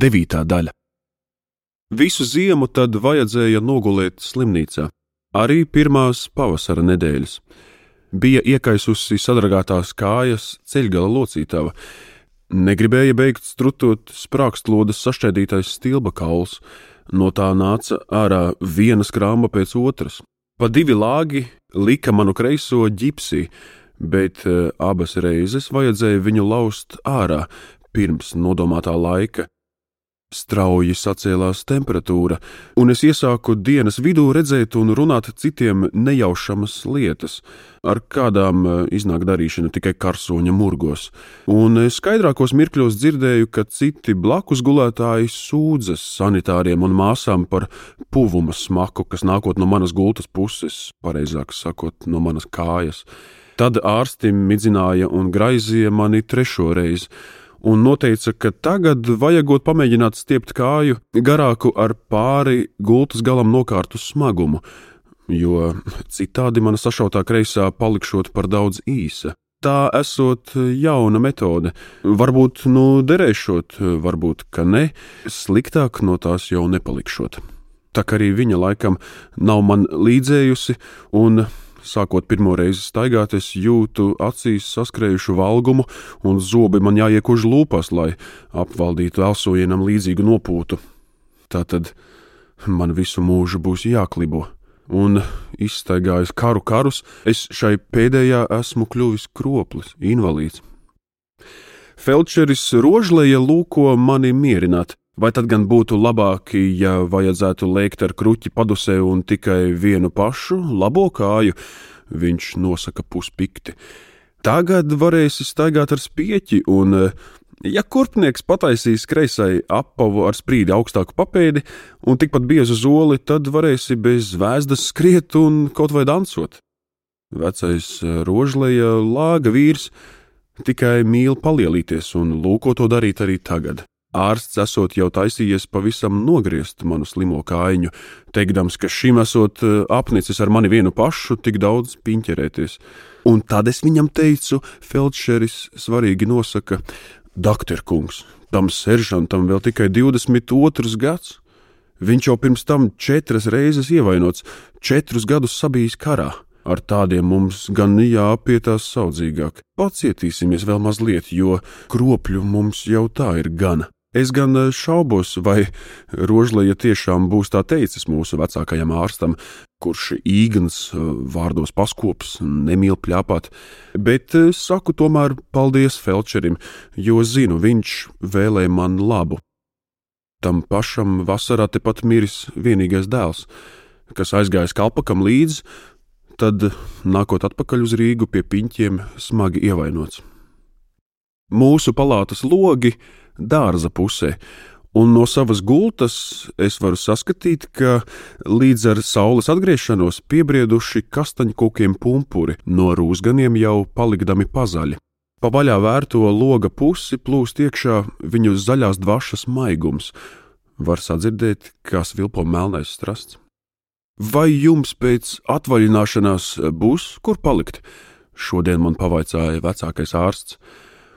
Devītā daļa. Visu ziemu tad vajadzēja nogulēt slimnīcā, arī pirmās pavasara nedēļas. Bija iekaisusi sadragātās kājas ceļgala locītava, negribēja beigt strutot sprākstlodes sašķēdītais stilba kauls, no tā nāca ārā viena skrāma pēc otras. Pa divi lāgi lika manu kreiso ģipsī, bet uh, abas reizes vajadzēja viņu laust ārā pirms nodomātā laika, Strauji sacēlās temperatūra, un es iesāku dienas vidū redzēt un runāt citiem nejaušamas lietas, ar kādām eh, iznāk darīšana tikai karsoņa murgos. Un skaidrākos mirkļos dzirdēju, ka citi blakus gulētāji sūdzas sanitāriem un māsām par puvuma smaku, kas nākot no manas gultas puses, pareizāk sakot, no manas kājas. Tad ārsti midzināja un graizīja mani trešo reizi un teica, ka tagad vajagot pamēģināt stiept kāju garāku ar pāri gultas galam nokārtu smagumu, jo citādi mana sašautā kreisā palikšot par daudz īsa. Tā esot jauna metode. Varbūt nu derēšot, varbūt ka ne, sliktāk no tās jau nepalikšot. Tā kā arī viņa laikam nav man līdzējusi, un Sākot pirmo reizi staigāt, es jūtu acīs saskrējušu valgumu, un zobi man jāiekuž lūpās, lai apvaldītu elsojienam līdzīgu nopūtu. Tātad man visu mūžu būs jāklibo, un izstaigājis karu karus, es šai pēdējā esmu kļuvis kroplis, invalīds. Felčeris rožlēja lūko mani mierināt, Vai tad gan būtu labāk, ja vajadzētu lēkt ar kruķi padusē un tikai vienu pašu labo kāju? Viņš nosaka puspikti. Tagad varēsi staigāt ar spieķi, un, ja kurpnieks pataisīs kreisai apavu ar sprīdi augstāku papēdi un tikpat biezu zoli, tad varēsi bez zvēzdas skriet un kaut vai dansot. Vecais rožleja lāga vīrs tikai mīl palielīties un lūko to darīt arī tagad. Ārsts esot jau taisījies pavisam nogriezt manu slimo kājiņu, teikdams, ka šim esot eh, apnicis ar mani vienu pašu tik daudz piņķerēties. Un tad es viņam teicu, Feldšeris svarīgi nosaka, Dakterkungs, tam seržantam vēl tikai 22 gads. Viņš jau pirms tam četras reizes ievainots, četrus gadus sabijis karā. Ar tādiem mums gan jāpietās saudzīgāk. Pacietīsimies vēl mazliet, jo kropļu mums jau tā ir gana. Es gan eh, šaubos, vai Rožlīja tiešām būs tā teicis mūsu vecākajam ārstam, kurš īgans eh, vārdos paskops, nemīl pļāpāt, bet eh, saku tomēr paldies Felčerim, jo zinu, viņš vēlēja man labu. Tam pašam vasarā tepat miris vienīgais dēls, kas aizgājis kalpakam līdzi, tad, nākot atpakaļ uz Rīgu pie piņķiem, smagi ievainots. Mūsu palātas logi dārza pusē, un no savas gultas es varu saskatīt, ka līdz ar saules atgriešanos piebrieduši kastaņkokiem pumpuri, no rūsganiem jau palikdami pazaļi. Pa vaļā vērto loga pusi plūst iekšā viņu zaļās dvašas maigums, var sadzirdēt, kā svilpo melnais strasts. Vai jums pēc atvaļināšanās būs kur palikt? Šodien man pavaicāja vecākais ārsts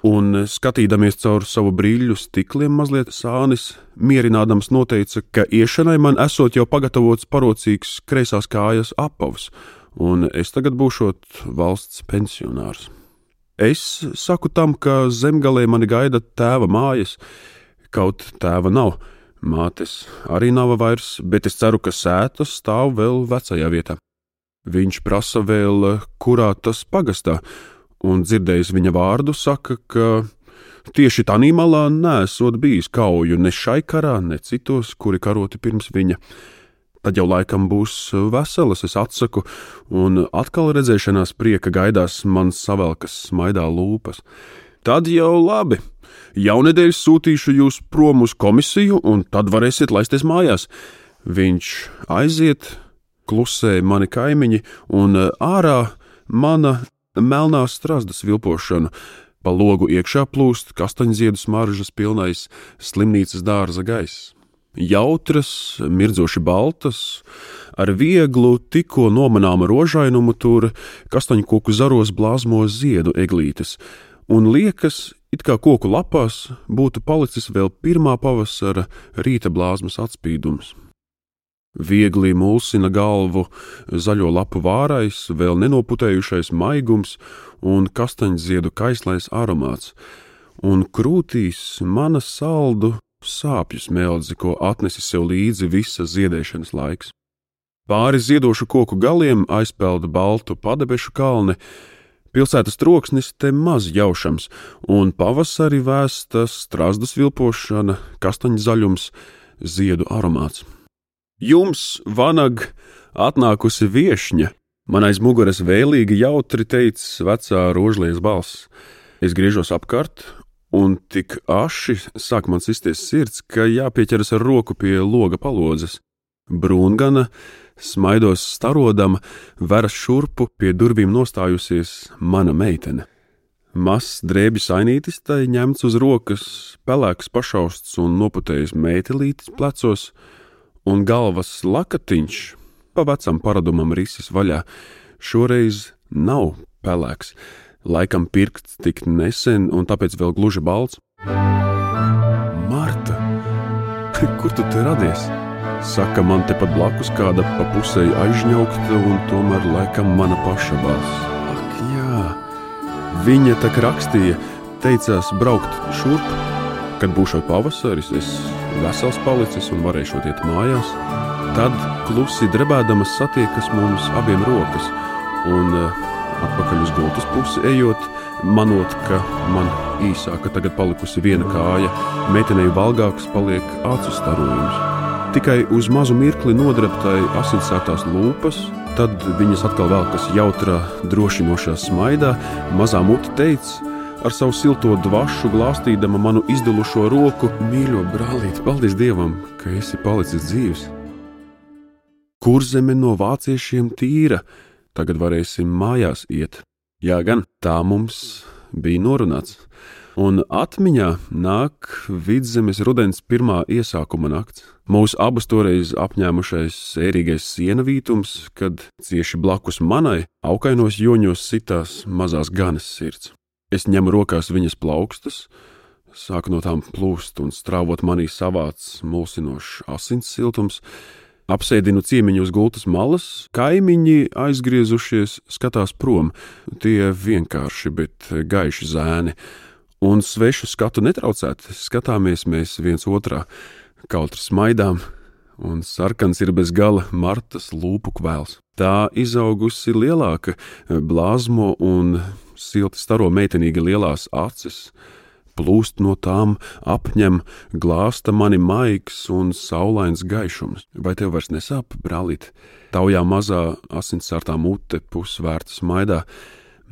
un skatīdamies caur savu brīļu stikliem, mazliet sānis, mierinādams noteica, ka iešanai man esot jau pagatavots parocīgs kreisās kājas apavs, un es tagad būšot valsts pensionārs. Es saku tam, ka zemgalē mani gaida tēva mājas, kaut tēva nav. Mātes arī nav vairs, bet es ceru, ka sēta stāv vēl vecajā vietā. Viņš prasa vēl, kurā tas pagastā, un dzirdējis viņa vārdu, saka, ka tieši tā malā nesot bijis kauju ne šai karā, ne citos, kuri karoti pirms viņa. Tad jau laikam būs veselas, es atsaku, un atkal redzēšanās prieka gaidās man savelkas smaidā lūpas. Tad jau labi. Jaunedēļ sūtīšu jūs prom uz komisiju, un tad varēsiet laisties mājās. Viņš aiziet, klusē mani kaimiņi, un ārā mana melnā strazdas vilpošanu, pa logu iekšā plūst kastaņziedu smaržas pilnais slimnīcas dārza gaiss. Jautras, mirdzoši baltas, ar vieglu, tikko nomanāmu rožainumu tur kastaņkoku zaros blāzmo ziedu eglītes, un liekas, It kā koku lapās būtu palicis vēl pirmā pavasara rīta blāzmas atspīdums. Viegli mulsina galvu zaļo lapu vārais, vēl nenoputējušais maigums un kastaņziedu kaislais aromāts, un krūtīs mana saldu sāpju smeldzi, ko atnesis sev līdzi visa ziedēšanas laiks. Pāri ziedošu koku galiem aizpelda baltu padebešu kalni, pilsētas troksnis te maz jaušams, un pavasarī vēsta strāzdas vilpošana, kastaņu zaļums, ziedu aromāts. Jums, vanag, atnākusi viešņa, man aiz muguras vēlīgi jautri teica vecā rožlielas balss. Es griežos apkārt, un tik aši sāk man sisties sirds, ka jāpieķeras ar roku pie loga palodzes. Brūngana smaidos starodama, veras šurpu pie durvīm nostājusies mana meitene. Mazs drēbis ainītis tai ņemts uz rokas, pelēks pašausts un noputējis meitelītis plecos, un galvas lakatiņš pa vecam paradumam risis vaļā. Šoreiz nav pelēks, laikam pirkts tik nesen un tāpēc vēl gluži balts. Marta, kur tu te radies? Saka, man tepat blakus kāda pa pusē aizņaukta un tomēr laikam mana paša balss. Ak, jā, viņa tā rakstīja, teicās braukt šurp, kad būšu pavasaris, es vesels palicis un varēšu iet mājās. Tad klusi drebēdamas satiekas mums abiem rokas, un eh, atpakaļ uz gultas pusi ejot, manot, ka man īsāka tagad palikusi viena kāja, meitenei valgāks paliek acu starojums. Tikai uz mazu mirkli nodarbtai asinsētās lūpas, tad viņas atkal velkas jautrā, drošinošā smaidā, mazā mute teica, ar savu silto dvašu glāstīdama manu izdilušo roku: Mīļo brālīt, paldies Dievam, ka esi palicis dzīves! Kur zeme no vāciešiem tīra, tagad varēsim mājās iet. Jā, gan tā mums bija norunāts un atmiņā nāk vidzemes rudens pirmā iesākuma nakts. Mūsu abus toreiz apņēmušais sērīgais sienavītums, kad cieši blakus manai augainos joņos sitās mazās ganas sirds. Es ņemu rokās viņas plaukstus, sāku no tām plūst un strāvot manī savāds mulsinošs asins siltums. Apsēdinu ciemiņu uz gultas malas, kaimiņi aizgriezušies, skatās prom. Tie vienkārši, bet gaiši zēni un svešu skatu netraucēti skatāmies mēs viens otrā, kaut ar smaidām, un sarkans ir bez gala Martas lūpu kvēls. Tā izaugusi lielāka, blāzmo un silti staro meitenīgi lielās acis, plūst no tām, apņem, glāsta mani maigs un saulains gaišums. Vai tev vairs nesāp, brālīt? Taujā mazā asinsārtā mute pusvērta smaidā,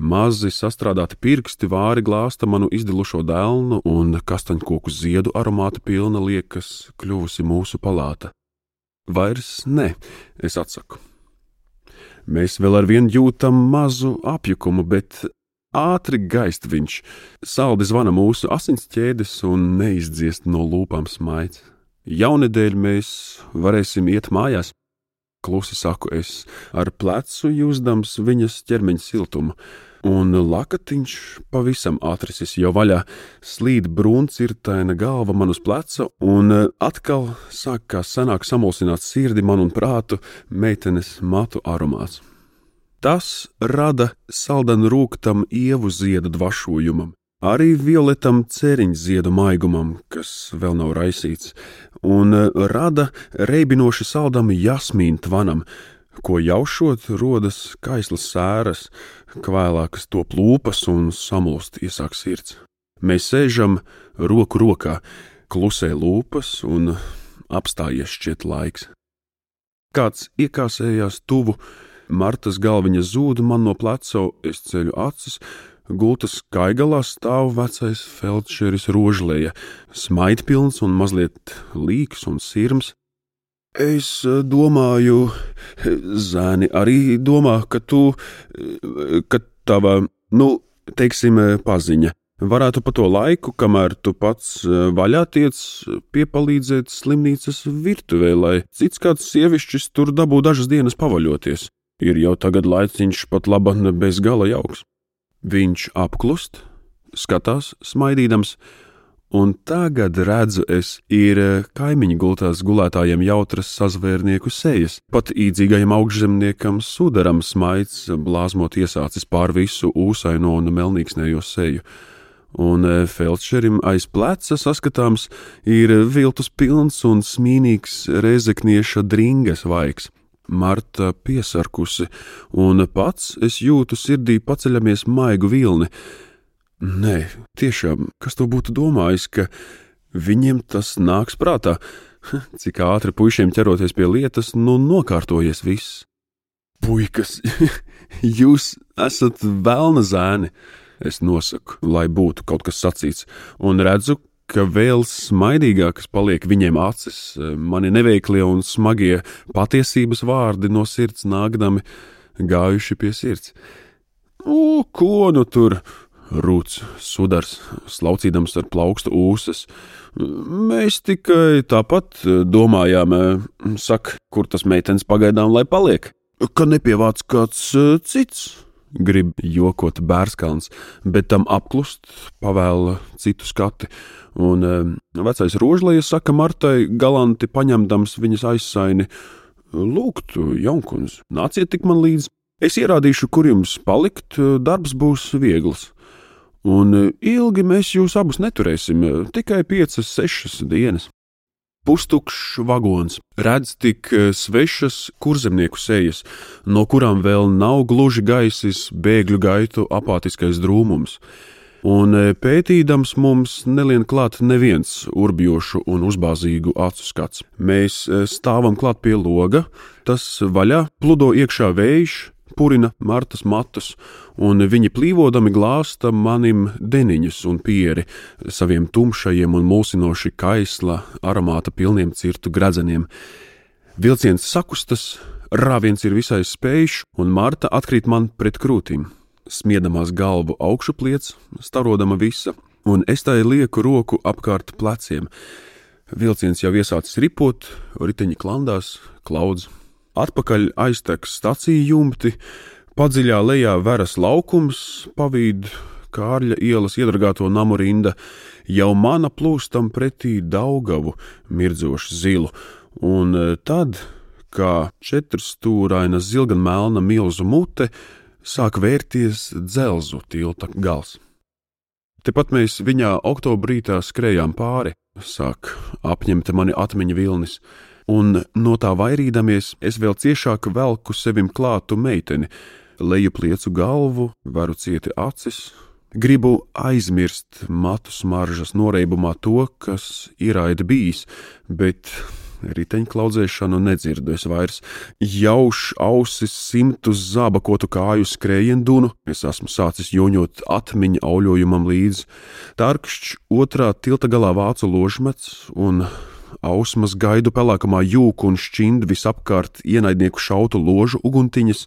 Mazi sastrādāti pirksti vāri glāsta manu izdilušo dēlnu, un kastaņkoku ziedu aromāta pilna liekas kļuvusi mūsu palāta. Vairs ne, es atsaku. Mēs vēl ar vienu jūtam mazu apjukumu, bet ātri gaist viņš, saldi zvana mūsu asins ķēdes un neizdziest no lūpām smaids. Jaunedēļ mēs varēsim iet mājās. Klusi saku es, ar plecu jūzdams viņas ķermeņa siltumu, un lakatiņš pavisam atrisis jau vaļā, slīd brūncirtaina galva man uz pleca, un atkal sāk kā senāk samulsināt sirdi man un prātu meitenes matu aromāts. Tas rada saldanu rūktam ievu ziedu dvašojumam, arī violetam ceriņziedu maigumam, kas vēl nav raisīts, un eh, rada reibinoši saldam jasmīnu tvanam, ko jaušot rodas kaislas sēras, kvēlākas top lūpas un samulst iesāk sirds. Mēs sēžam roku rokā, klusē lūpas un apstājies šķiet laiks. Kāds iekāsējās tuvu, Martas galviņa zūd man no pleca, es ceļu acis, Gultas kaigalā stāv vecais feldšeris rožlēja, smaidpilns un mazliet līks un sirms. Es domāju, zēni arī domā, ka tu, ka tava, nu, teiksim, paziņa varētu pa to laiku, kamēr tu pats vaļā tiec, piepalīdzēt slimnīcas virtuvē, lai cits kāds sievišķis tur dabū dažas dienas pavaļoties. Ir jau tagad laiciņš pat laba bez gala jauks. Viņš apklust, skatās, smaidīdams, un tagad redzu es, ir eh, kaimiņu gultās gulētājiem jautras sazvērnieku sejas, pat īdzīgajam augšzemniekam sudaram smaids, blāzmot iesācis pār visu ūsaino un melnīksnējo seju. Un eh, Felčerim aiz pleca saskatāms ir viltus pilns un smīnīgs rezeknieša dringas vaigs. Marta piesarkusi, un pats es jūtu sirdī paceļamies maigu vilni, Nē, tiešām, kas to būtu domājis, ka viņiem tas nāks prātā? Cik ātri puišiem ķeroties pie lietas, nu nokārtojies viss. Puikas, jūs esat vēlna zēni, es nosaku, lai būtu kaut kas sacīts, un redzu, ka vēl smaidīgākas paliek viņiem acis, mani neveiklie un smagie patiesības vārdi no sirds nākdami gājuši pie sirds. O, ko nu tur? rūts, sudars, slaucīdams ar plaukstu ūsas. Mēs tikai tāpat domājām, sak, kur tas meitenes pagaidām lai paliek, ka nepievāc kāds eh, cits. Grib jokot bērskalns, bet tam apklust, pavēla citu skati. Un eh, vecais rožlēja saka Martai, galanti paņemdams viņas aizsaini: Lūgt, jaunkundz, nāciet tik man līdzi! Es ierādīšu, kur jums palikt, darbs būs viegls. Un e, ilgi mēs jūs abus neturēsim, e, tikai piecas, sešas dienas. Pustukšs vagons redz tik e, svešas kurzemnieku sejas, no kurām vēl nav gluži gaisis bēgļu gaitu apātiskais drūmums. Un pētīdams mums nelien klāt neviens urbjošu un uzbāzīgu acu skats. Mēs stāvam klāt pie loga, tas vaļā, pludo iekšā vējš, purina Martas matus, un viņi plīvodami glāsta manim deniņus un pieri saviem tumšajiem un mulsinoši kaisla aromāta pilniem cirtu gradzeniem. Vilciens sakustas, rāviens ir visai spējš, un Marta atkrīt man pret krūtīm, smiedamās galvu augšupliec, starodama visa, un es tai lieku roku apkārt pleciem. Vilciens jau iesācis ripot, riteņi klandās, klaudz Atpakaļ aiztek stāciju jumti, padziļā lejā veras laukums, pavīd Kārļa ielas iedragāto namu rinda, jau mana plūstam pretī Daugavu mirdzošu zilu, un e, tad, kā četrstūraina zilgan melna milzu mute, sāk vērties dzelzu tilta gals. Tepat mēs viņā oktobrītā skrējām pāri, sāk apņemta mani atmiņa vilnis, un no tā vairīdamies, es vēl ciešāk velku sevim klātu meiteni, leju pliecu galvu, varu cieti acis. Gribu aizmirst matu smaržas noreibumā to, kas ir aida bijis, bet riteņklaudzēšanu nedzirdu es vairs. Jauš ausis simtus zābakotu kāju skrējiendunu, es esmu sācis joņot atmiņu auļojumam līdzi. Tarkšķi otrā tilta galā vācu ložmets un ausmas gaidu pelēkamā jūka un šķind visapkārt ienaidnieku šautu ložu uguntiņas,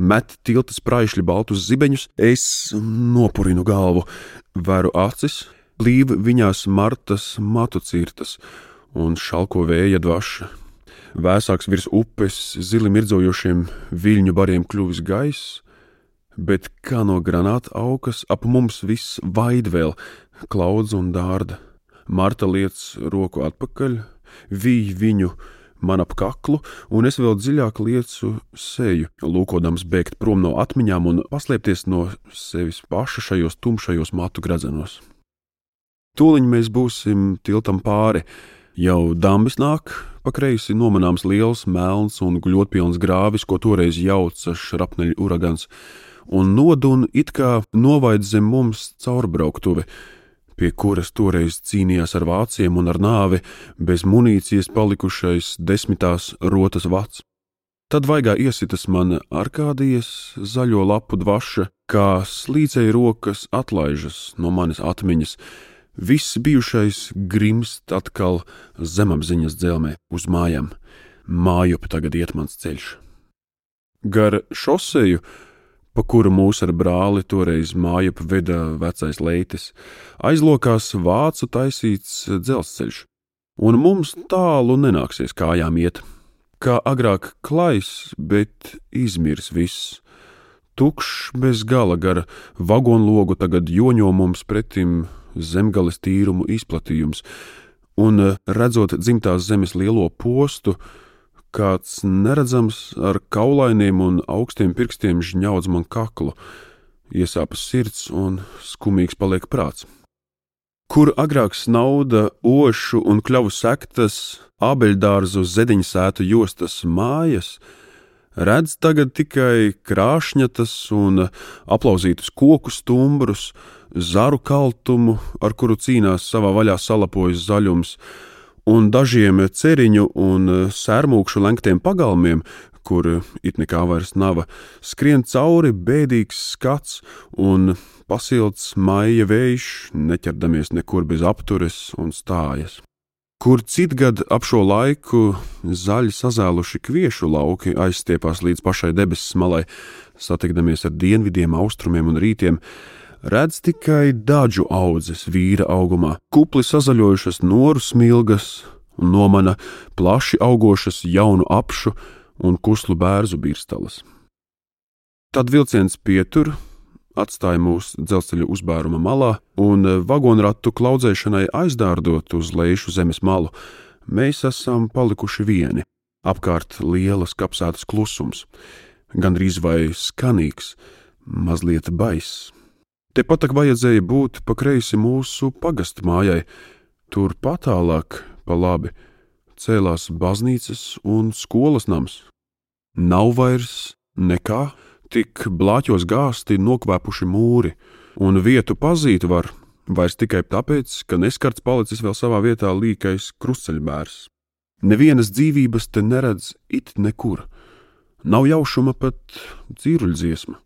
met tilta spraišļi baltus zibeņus, es nopurinu galvu, veru acis, blīvi viņās martas matu cirtas un šalko vēja dvaša. Vēsāks virs upes, zili mirdzojošiem viļņu bariem kļuvis gaiss, bet kā no granāta augas ap mums viss vaid vēl, klaudz un dārda. Marta liec roku atpakaļ, vīj viņu man ap kaklu, un es vēl dziļāk liecu seju, lūkodams bēgt prom no atmiņām un paslēpties no sevis paša šajos tumšajos matu gradzenos. Tūliņ mēs būsim tiltam pāri, jau dambis nāk, pa kreisi nomanāms liels, melns un gļotpilns grāvis, ko toreiz jauca šrapneļu uragans, un nodun it kā novaid zem mums caurbrauktuvi pie kuras toreiz cīnījās ar vāciem un ar nāvi, bez munīcijas palikušais desmitās rotas vats. Tad vaigā iesitas man arkādijas zaļo lapu dvaša, kā slīcēja rokas atlaižas no manas atmiņas. Viss bijušais grimst atkal zemapziņas dzelmē uz mājām. Mājup tagad iet mans ceļš. Gar šoseju pa kuru mūs ar brāli toreiz māju veda vecais leitis, aizlokās vācu taisīts dzelzceļš, un mums tālu nenāksies kājām iet. Kā agrāk klais, bet izmirs viss. tukšs bez gala gara vagonlogu tagad joņo mums pretim zemgales tīrumu izplatījums, un redzot dzimtās zemes lielo postu, kāds neredzams ar kaulainiem un augstiem pirkstiem žņaudz man kaklu, iesāpas sirds un skumīgs paliek prāts. Kur agrāk snauda ošu un kļavu sektas, abeļdārzu zediņsētu jostas mājas, redz tagad tikai krāšņatas un aplauzītus koku stumbrus, zaru kaltumu, ar kuru cīnās savā vaļā salapojas zaļums, un dažiem ceriņu un sērmūkšu lenktiem pagalmiem, kur it nekā vairs nav, skrien cauri bēdīgs skats un pasilts maija vējš, neķerdamies nekur bez aptures un stājas. Kur citgad ap šo laiku zaļi sazēluši kviešu lauki aizstiepās līdz pašai debesis malai, satikdamies ar dienvidiem, austrumiem un rītiem, redz tikai dažu audzes vīra augumā, kupli sazaļojušas noru smilgas un nomana plaši augošas jaunu apšu un kuslu bērzu birstalas. Tad vilciens pietur, atstāja mūs dzelzceļa uzbēruma malā, un vagonratu klaudzēšanai aizdārdot uz lejušu zemes malu, mēs esam palikuši vieni. Apkārt lielas kapsētas klusums, gandrīz vai skanīgs, mazliet baiss. Tepat tak vajadzēja būt pa kreisi mūsu pagastu mājai, tur patālāk, pa labi, cēlās baznīcas un skolas nams. Nav vairs nekā, tik blāķos gāsti nokvēpuši mūri, un vietu pazīt var vairs tikai tāpēc, ka neskarts palicis vēl savā vietā līkais krustceļbērs. Nevienas dzīvības te neredz it nekur, nav jaušuma pat dzīruļdziesma.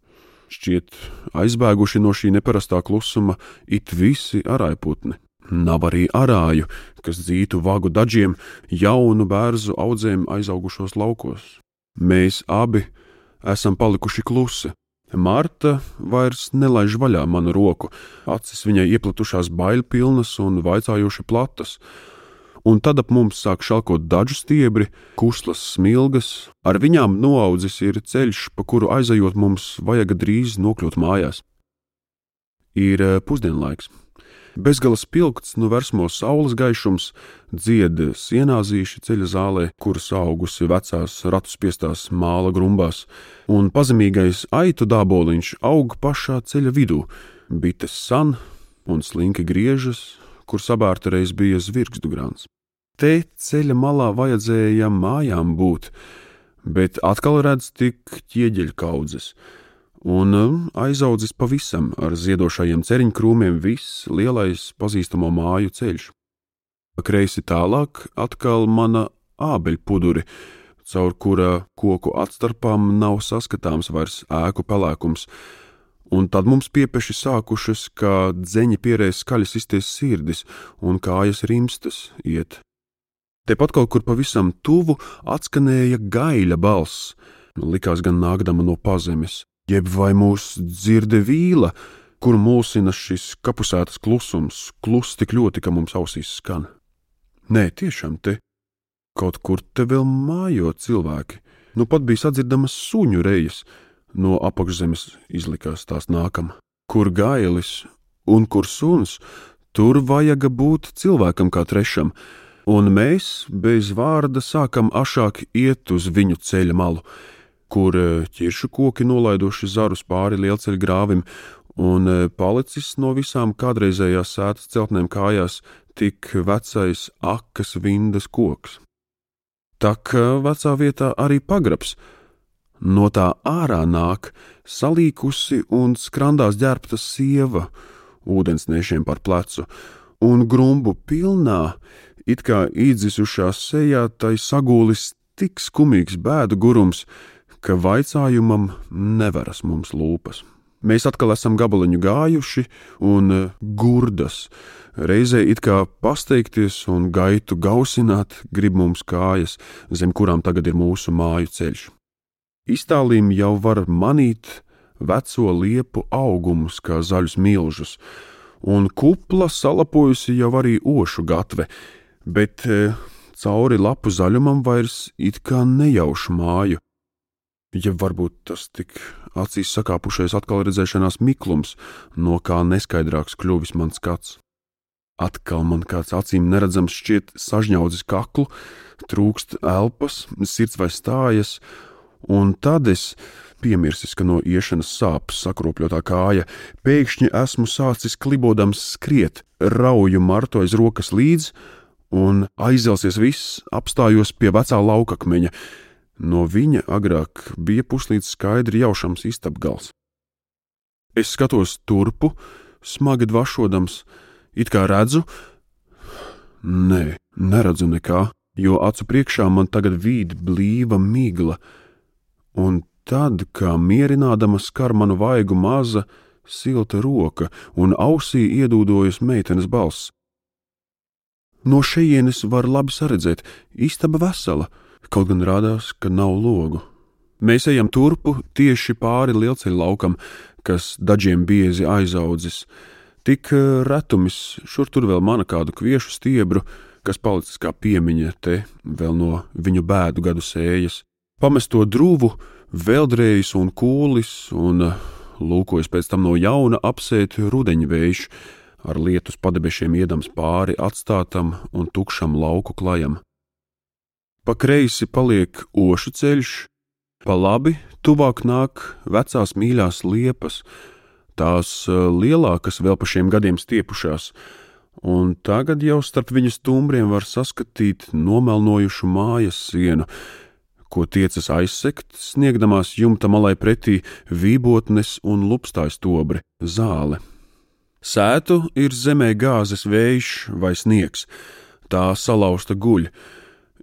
Šķiet, aizbēguši no šī neparastā klusuma it visi araiputni. Nav arī arāju, kas dzītu vagu dažiem jaunu bērnu audzēm aizaugušos laukos. Mēs abi esam palikuši klusi. Marta vairs nelaiž vaļā manu roku, acis viņai ieplatušās bailpilnas un vaicājoši platas, un tad ap mums sāk šalkot dažu stiebri, kuslas smilgas, ar viņām noaudzis ir ceļš, pa kuru aizejot mums vajag drīz nokļūt mājās. Ir eh, pusdienlaiks. Bezgala spilgts no versmo saules gaišums, dzied sienāzīši ceļa zālē, kuras augusi vecās ratu spiestās māla grumbās, un pazemīgais aitu dāboliņš aug pašā ceļa vidū, bites san un slinki griežas, kur sabērta reiz bija zvirgstu grāns. Te ceļa malā vajadzēja mājām būt, bet atkal redz tik ķieģeļkaudzes, un um, aizaudzis pavisam ar ziedošajiem ceriņkrūmiem viss lielais pazīstamo māju ceļš. Kreisi tālāk atkal mana ābeļpuduri, caur kura koku atstarpām nav saskatāms vairs ēku pelēkums, un tad mums piepeši sākušas, kā dzeņi pierēs skaļas izties sirdis un kājas rimstas iet. Tepat kaut kur pavisam tuvu atskanēja gaļa balss, likās gan nākdama no pazemes, jeb vai mūs dzirde vīla, kur mulsina šis kapusētas klusums, klus tik ļoti, ka mums ausīs skan. Nē, tiešām te kaut kur te vēl mājo cilvēki. Nu pat bija sadzirdamas suņu rejas, no apakšzemes izlikās tās nākam. Kur gailis un kur suns, tur vajaga būt cilvēkam kā trešam, un mēs bez vārda sākam ašāk iet uz viņu ceļa malu, kur e, ķiršu koki nolaiduši zarus pāri lielceļa grāvim, un e, palicis no visām kādreizējās sētas celtnēm kājās tik vecais akas vindas koks. Tak e, vecā vietā arī pagrabs, no tā ārā nāk salīkusi un skrandās ģērbta sieva, ūdensniešiem par plecu, un grumbu pilnā It kā īdzisušā sejā tai sagūlis tik skumīgs bēdu gurums, ka vaicājumam nevaras mums lūpas. Mēs atkal esam gabaliņu gājuši un e, gurdas. Reizē it kā pasteikties un gaitu gausināt grib mums kājas, zem kurām tagad ir mūsu māju ceļš. Iztālīm jau var manīt veco liepu augumus kā zaļus milžus, un kupla salapojusi jau arī ošu gatve, bet e, cauri lapu zaļumam vairs it kā nejaušu māju. Ja varbūt tas tik acīs sakāpušais atkal redzēšanās miklums, no kā neskaidrāks kļuvis mans skats. Atkal man kāds acīm neredzams šķiet sažņaudzis kaklu, trūkst elpas, sirds vai stājas, un tad es, piemirsis, ka no iešanas sāpes sakropļotā kāja, pēkšņi esmu sācis klibodams skriet, rauju martu aiz rokas līdzi, un aizelsies viss, apstājos pie vecā laukakmeņa. No viņa agrāk bija puslīdz skaidri jaušams istabgals. Es skatos turpu, smagi dvašodams, it kā redzu, nē, neredzu nekā, jo acu priekšā man tagad vīd blīva migla, un tad, kā mierinādama skar manu vaigu maza, silta roka, un ausī iedūdojas meitenes balss. No šejienes var labi saredzēt, istaba vesela, kaut gan rādās, ka nav logu. Mēs ejam turpu tieši pāri lielceļa laukam, kas dažiem biezi aizaudzis. Tik eh, retumis, šur tur vēl mana kādu kviešu stiebru, kas palicis kā piemiņa te vēl no viņu bēdu gadu sējas. Pamesto drūvu, veldrējs un kūlis, un eh, lūkojas pēc tam no jauna apsēt rudeņvējš, ar lietus padebešiem iedams pāri atstātam un tukšam lauku klajam. Pa kreisi paliek ošu ceļš, pa labi tuvāk nāk vecās mīļās liepas, tās eh, lielākas vēl pa šiem gadiem stiepušās, un tagad jau starp viņu stumbriem var saskatīt nomelnojušu mājas sienu, ko tiecas aizsekt, sniegdamās jumta malai pretī vībotnes un lupstājas tobri, zāle. Sētu ir zemē gāzes vējš vai sniegs, tā salauzta guļ,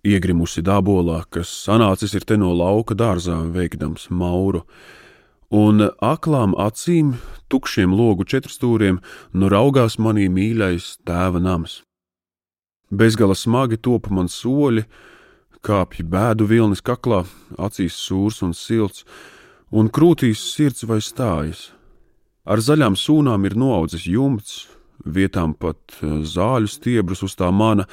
iegrimusi dabolā, kas sanācis ir te no lauka dārzā, veikdams mauru, un aklām acīm, tukšiem logu četrstūriem, nu raugās manī mīļais tēva nams. Bezgala smagi topa man soļi, kāpj bēdu vilnis kaklā, acīs sūrs un silts, un krūtīs sirds vai stājas. Ar zaļām sūnām ir noaudzis jumts, vietām pat eh, zāļu stiebrus uz tā mana,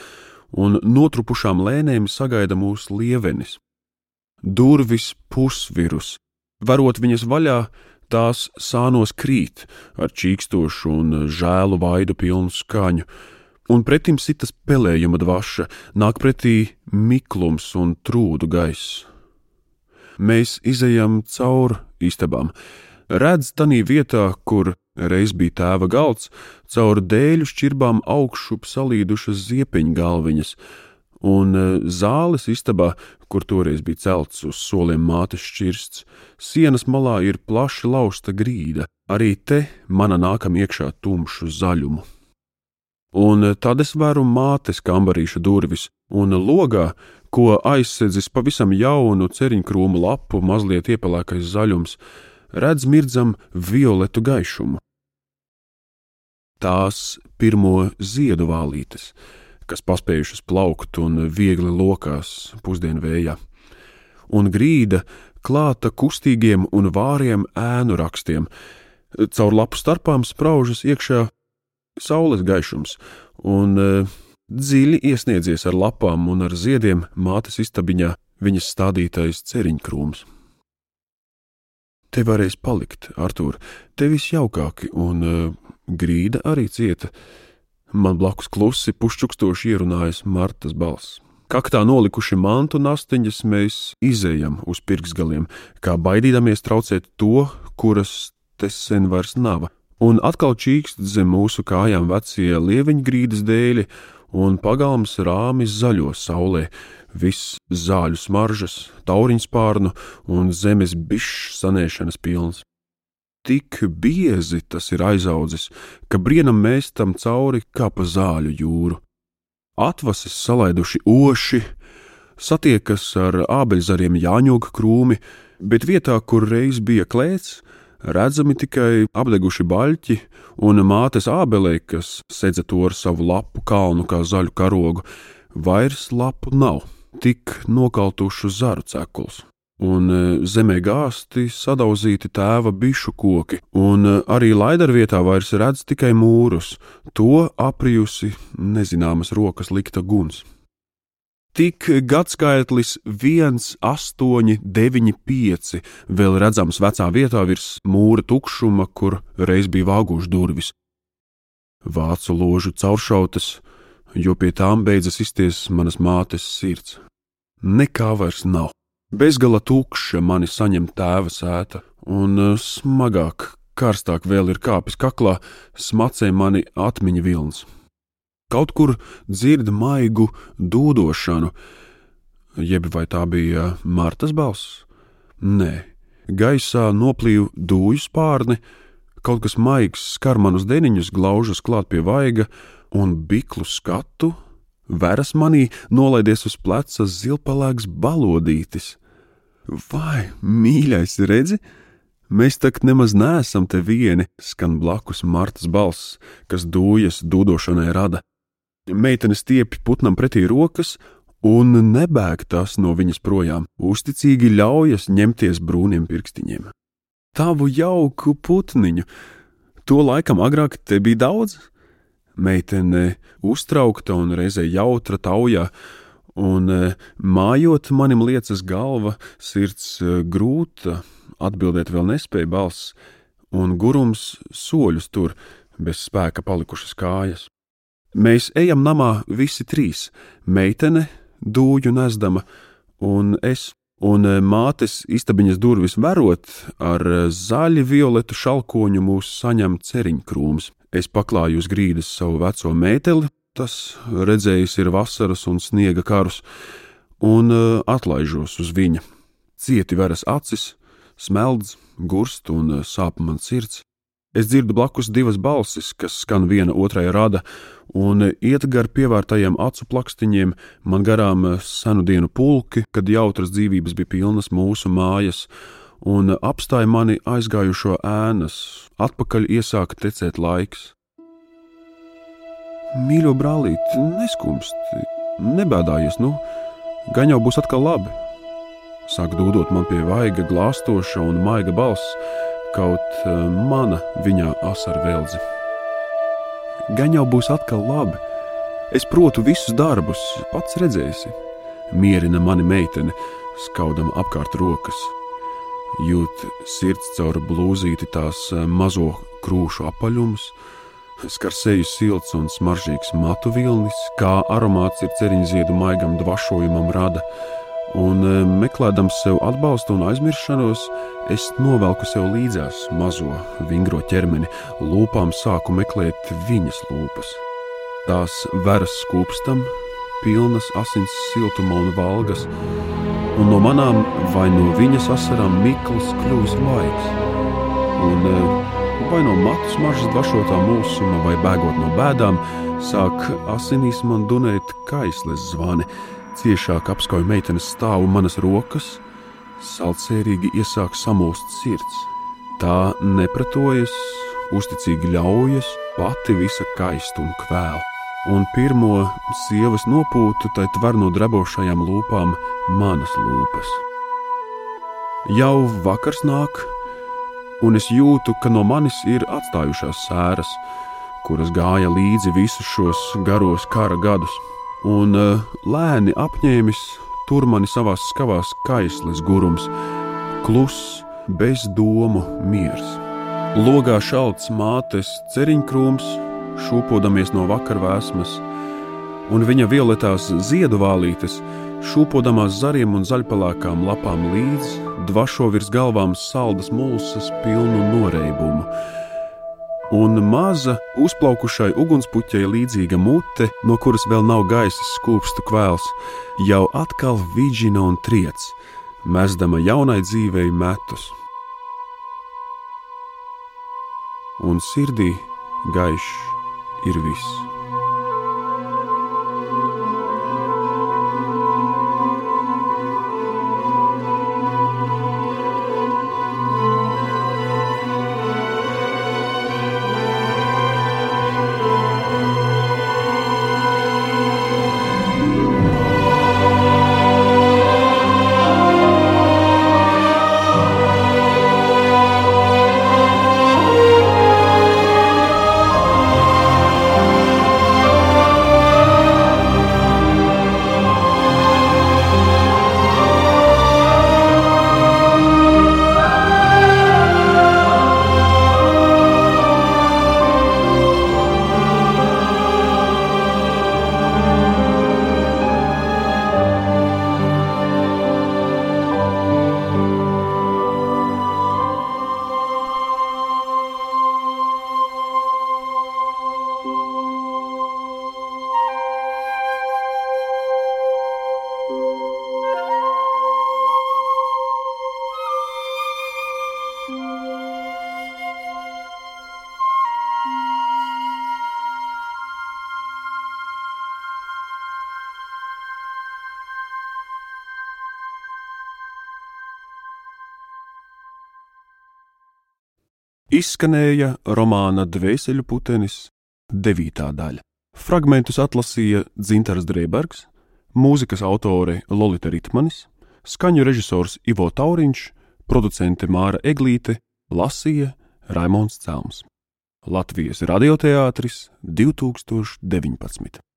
un notrupušām lēnēm sagaida mūsu lievenis. Durvis pusvirus, varot viņas vaļā, tās sānos krīt ar čīkstošu un žēlu vaidu pilnu skaņu, un pretim sitas pelējuma dvaša, nāk pretī miklums un trūdu gaiss. Mēs izejam cauri istabām, redz tanī vietā, kur reiz bija tēva galds, caur dēļu šķirbām augšup salīdušas ziepiņu galviņas, un e, zāles istabā, kur toreiz bija celts uz soliem mātes šķirsts, sienas malā ir plaši lausta grīda, arī te mana nākam iekšā tumšu zaļumu. Un e, tad es vēru mātes kambarīša durvis, un logā, ko aizsedzis pavisam jaunu ceriņkrūmu lapu, mazliet iepelēkais zaļums, redz mirdzam violetu gaišumu. Tās pirmo ziedu vālītes, kas paspējušas plaukt un viegli lokās pusdienu vējā, un grīda klāta kustīgiem un vāriem ēnu rakstiem, caur lapu starpām spraužas iekšā saules gaišums, un e, dziļi iesniedzies ar lapām un ar ziediem mātes istabiņā viņas stādītais ceriņkrūms. Te varēs palikt, Artur, te viss jaukāki, un uh, grīda arī cieta. Man blakus klusi pušķukstoši ierunājas Martas balss. Kaktā nolikuši mantu nastiņas, mēs izējam uz pirksgaliem, kā baidīdamies traucēt to, kuras te sen vairs nav. Un atkal čīkst zem mūsu kājām vecie lieveņgrīdas dēļi, un pagalms rāmis zaļo saulē, viss zāļu smaržas, tauriņspārnu un zemes bišķu sanēšanas pilns. Tik biezi tas ir aizaudzis, ka brienam mēs tam cauri kā pa zāļu jūru. Atvases salaiduši oši, satiekas ar ābeļzariem jāņoga krūmi, bet vietā, kur reiz bija klēts, redzami tikai apdeguši baļķi un mātes ābelē, kas sedza to ar savu lapu kalnu kā zaļu karogu, vairs lapu nav, tik nokaltušu zaru cekuls. Un e, zemē gāzti sadauzīti tēva bišu koki, un e, arī laidarvietā vairs redz tikai mūrus, to aprijusi nezināmas rokas likta guns. Tik gadskaitlis 1, 8, 9, 5 vēl redzams vecā vietā virs mūra tukšuma, kur reiz bija vāguši durvis. Vācu ložu cauršautas, jo pie tām beidzas izties manas mātes sirds. Nekā vairs nav. Bezgala tukša mani saņem tēva sēta, un eh, smagāk, karstāk vēl ir kāpis kaklā, smacē mani atmiņa vilns. Kaut kur dzird maigu dūdošanu, jeb vai tā bija Martas balss? Nē, gaisā noplīv dūju spārni, kaut kas maigs skar manus deniņus, glaužas klāt pie vaiga, un biklu skatu veras manī nolaidies uz pleca zilpalāgs balodītis. Vai, mīļais, redzi? Mēs tak nemaz neesam te vieni, skan blakus Martas balss, kas dūjas dūdošanai rada. Meitene stiepj putnam pretī rokas, un nebēg tas no viņas projām, uzticīgi ļaujas ņemties brūniem pirkstiņiem. Tavu jauku putniņu, to laikam agrāk te bija daudz? Meitene uztraukta un reizē jautra taujā, un e, mājot manim liecas galva, sirds e, grūta, atbildēt vēl nespēja balss, un gurums soļus tur, bez spēka palikušas kājas. Mēs ejam namā visi trīs - meitene, dūju nesdama un es. Un e, mātes istabiņas durvis verot, ar e, zaļu violetu šalkoņu mūs saņem ceriņkrūms. Es paklāju uz grīdas savu veco mēteli, tas redzējis ir vasaras un sniega karus, un e, atlaižos uz viņa. Cieti veras acis, smeldz, gurst un sāp man sirds. Es dzirdu blakus divas balsis, kas skan viena otrai rada, un iet gar pievērtajiem acu plakstiņiem, man garām senu dienu pulki, kad jautras dzīvības bija pilnas mūsu mājas, un apstāja mani aizgājušo ēnas, atpakaļ iesāka tecēt laiks. Mīļo brālīt, neskumsti, nebēdājies, nu, gan jau būs atkal labi. Sāk dūdot man pie vaiga glāstoša un maiga balss kaut eh, mana viņā asaru velzi. Gan jau būs atkal labi. Es protu visus darbus, pats redzēsi. Mierina mani meitene, skaudama apkārt rokas. Jūt sirds caur blūzīti tās eh, mazo krūšu apaļumus, skar seju silts un smaržīgs matu vilnis, kā aromāts ir ceriņziedu maigam dvašojumam rada un e, meklējams sev atbalstu un aizmiršanos, es novelku sev līdzās mazo vingro ķermeni, lūpām sāku meklēt viņas lūpas. Tās veras skūpstam, pilnas asins siltuma un valgas, un no manām vai no viņas asarām mikls kļūst laiks. Un, e, vai no matu smaržas dvašotā mūsuma, vai bēgot no bēdām, sāk asinīs man dunēt kaisles zvani ciešāk apskauj meitenes stāvu manas rokas, saldsērīgi iesāk samulst sirds. Tā nepratojas, uzticīgi ļaujas, pati visa kaist un kvēl. Un pirmo sievas nopūtu tai tver no drebošajām lūpām manas lūpas. Jau vakars nāk, un es jūtu, ka no manis ir atstājušās sēras, kuras gāja līdzi visus šos garos kara gadus un uh, lēni apņēmis tur mani savās skavās kaisles gurums, kluss, bez domu miers. Logā šalts mātes ceriņkrūms, šūpodamies no vakarvēsmas, un viņa violetās ziedu vālītes, šūpodamās zariem un zaļpalākām lapām līdzi, dvašo virs galvām saldas mulsas pilnu noreibumu un maza, uzplaukušai ugunspuķei līdzīga mute, no kuras vēl nav gaisa skūpstu kvēls, jau atkal vidžina un triec, mesdama jaunai dzīvei metus. Un sirdī gaišs ir viss. Izskanēja romāna Dvēseļu putenis, devītā daļa. Fragmentus atlasīja Dzintars Drēbergs, mūzikas autore Lolita Ritmanis, skaņu režisors Ivo Tauriņš, producente Māra Eglīte, lasīja Raimons Celms. Latvijas radioteātris 2019.